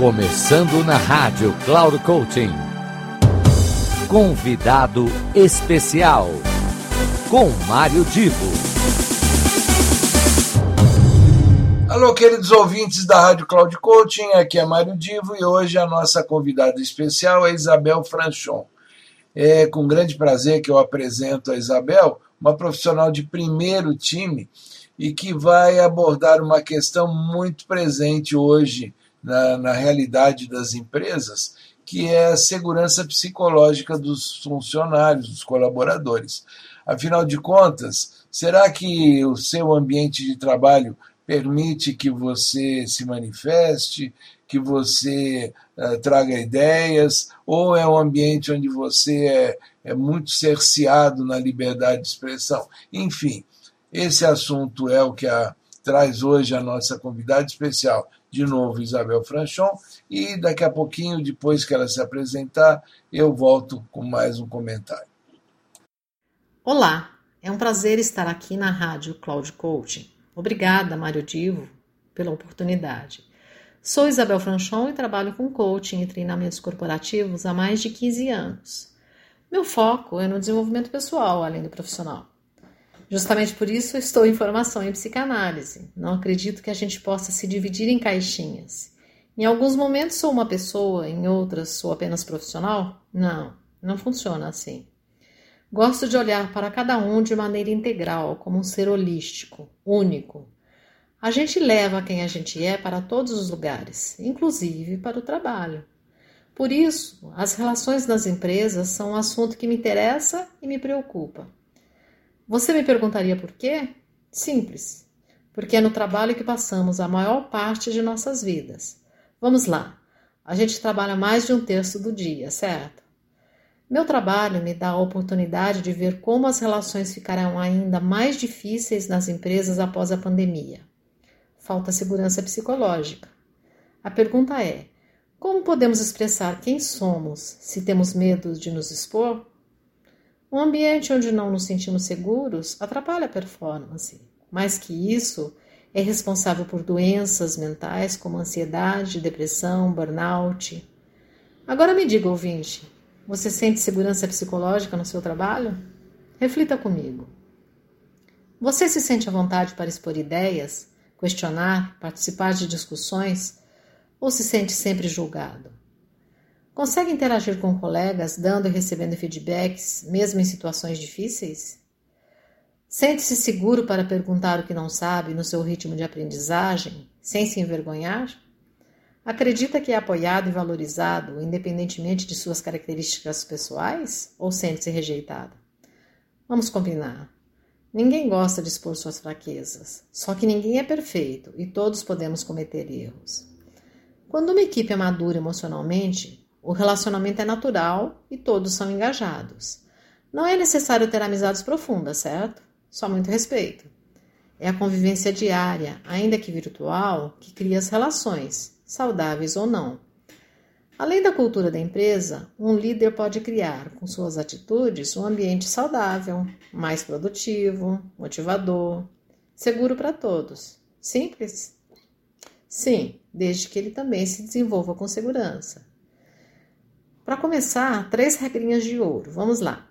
Começando na rádio Cloud Coaching. Convidado especial com Mário Divo. Alô, queridos ouvintes da Rádio Cloud Coaching, aqui é Mário Divo e hoje a nossa convidada especial é Isabel Franchon. É com grande prazer que eu apresento a Isabel, uma profissional de primeiro time e que vai abordar uma questão muito presente hoje na, na realidade das empresas, que é a segurança psicológica dos funcionários, dos colaboradores. Afinal de contas, será que o seu ambiente de trabalho permite que você se manifeste, que você eh, traga idéias ou é um ambiente onde você é, muito cerciado na liberdade de expressão? Enfim, esse assunto é o que traz hoje a nossa convidada especial, de novo Isabel Franchon, e daqui a pouquinho, depois que ela se apresentar, eu volto com mais um comentário. Olá, é um prazer estar aqui na Rádio claudio Coaching. Obrigada, Mário Divo, pela oportunidade. Sou Isabel Franchon e trabalho com coaching e treinamentos corporativos há mais de 15 anos. Meu foco é no desenvolvimento pessoal, além do profissional. Justamente por isso estou em formação em psychanalyse Não acredito que a gente possa se dividir em caixinhas. Em alguns momentos sou uma pessoa, em outras sou apenas profissional? Não, não funciona assim. Gosto de olhar para cada um de maneira integral, como um ser holístico, único. A gente leva quem a gente é para todos os lugares, inclusive para o trabalho. Por isso, as relações nas empresas são o um assumpto que me interessa e me preoccupa Você me perguntaria por quê? Simples. Porque é no trabalho que passamos a maior parte de nossas vidas. Vamos lá. A gente trabalha mais de um terço do dia, certo? Meu trabalho me dá a oportunidade de ver como as relações ficarão ainda mais difíceis nas empresas após a pandemia. Falta segurança psicológica. A pergunta é: como podemos expressar quem somos se temos medo de nos expor? Um ambiente onde não nos sentimos seguros atrapalha a performance. Mais que isso, é responsável por doenças mentais como ansiedade, depressão, burnout. Agora me diga, ouvinte, você sente segurança psicológica no seu trabalho? Reflita comigo. Você se sente a vontade para expor ideias, questionar, participar de discussões ou se sente sempre julgado? Consegue interagir com colegas, dando e recebendo feedbacks, mesmo em situações difíceis? Sente-se seguro para perguntar o que não sabe no seu ritmo de aprendizagem, sem se envergonhar? Acredita que é apoiado e valorizado, independentemente de suas características pessoais? Ou sente-se rejeitada Vamos combinar. Ninguém gosta de expor suas fraquezas, só que ninguém é perfeito e todos podemos cometer erros. Quando uma equipe é madura emocionalmente, O relacionamento é natural e todos são engajados. Não é necessário ter amizades profundas, certo? Só muito respeito. É a convivência diária, ainda que virtual, que cria as relações, saudáveis ou não. Além da cultura da empreza um líder pode crear com suas attitudes um ambiente saudável, mais productivo motivador, seguro para todos. Simples? Sim, desde que elle também se desenvolva com segurança. Para começar, três regrinhas de ouro. Vamos lá.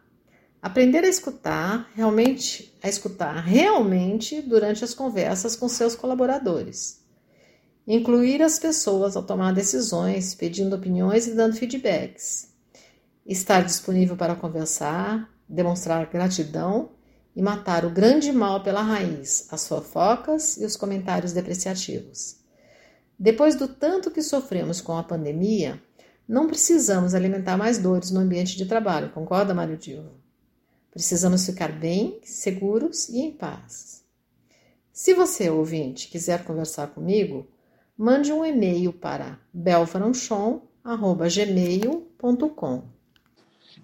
Aprender a escutar realmente, a durante as conversas com seus collaboradores Incluir as pessoas ao tomar decisões, pedindo opiniões e dando feedbacks. Estar disponível para conversar, demonstrar gratidão e matar o grande mal pela raiz, as fofocas e os comentários depreciativos. Depois do tanto que soffremos com a pandemia, Não precisamos alimentar mais dores no ambiente de trabalho, concorda, mario Dilma? Precisamos ficar bem, seguros e em paz. Se você, ouvinte, quiser conversar comigo, mande um email para e-mail com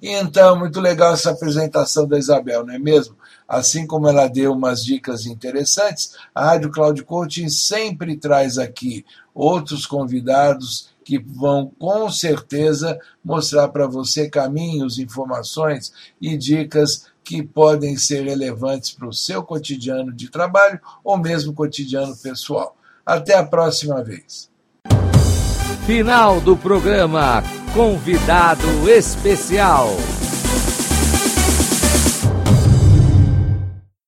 e Então, muito legal essa apresentação da Isabel, não é mesmo? Assim como ela deu umas dicas interessantes, a Rádio Cláudio Coaching sempre traz aqui outros convidados que vão com certeza mostrar para você caminhos, informações e dicas que podem ser relevantes para o seu cotidiano de trabalho ou mesmo cotidiano pessoal. Até a próxima vez. Final do programa Convidado Especial.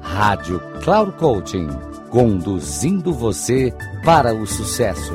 Rádio Cloud Coaching, conduzindo você para o sucesso.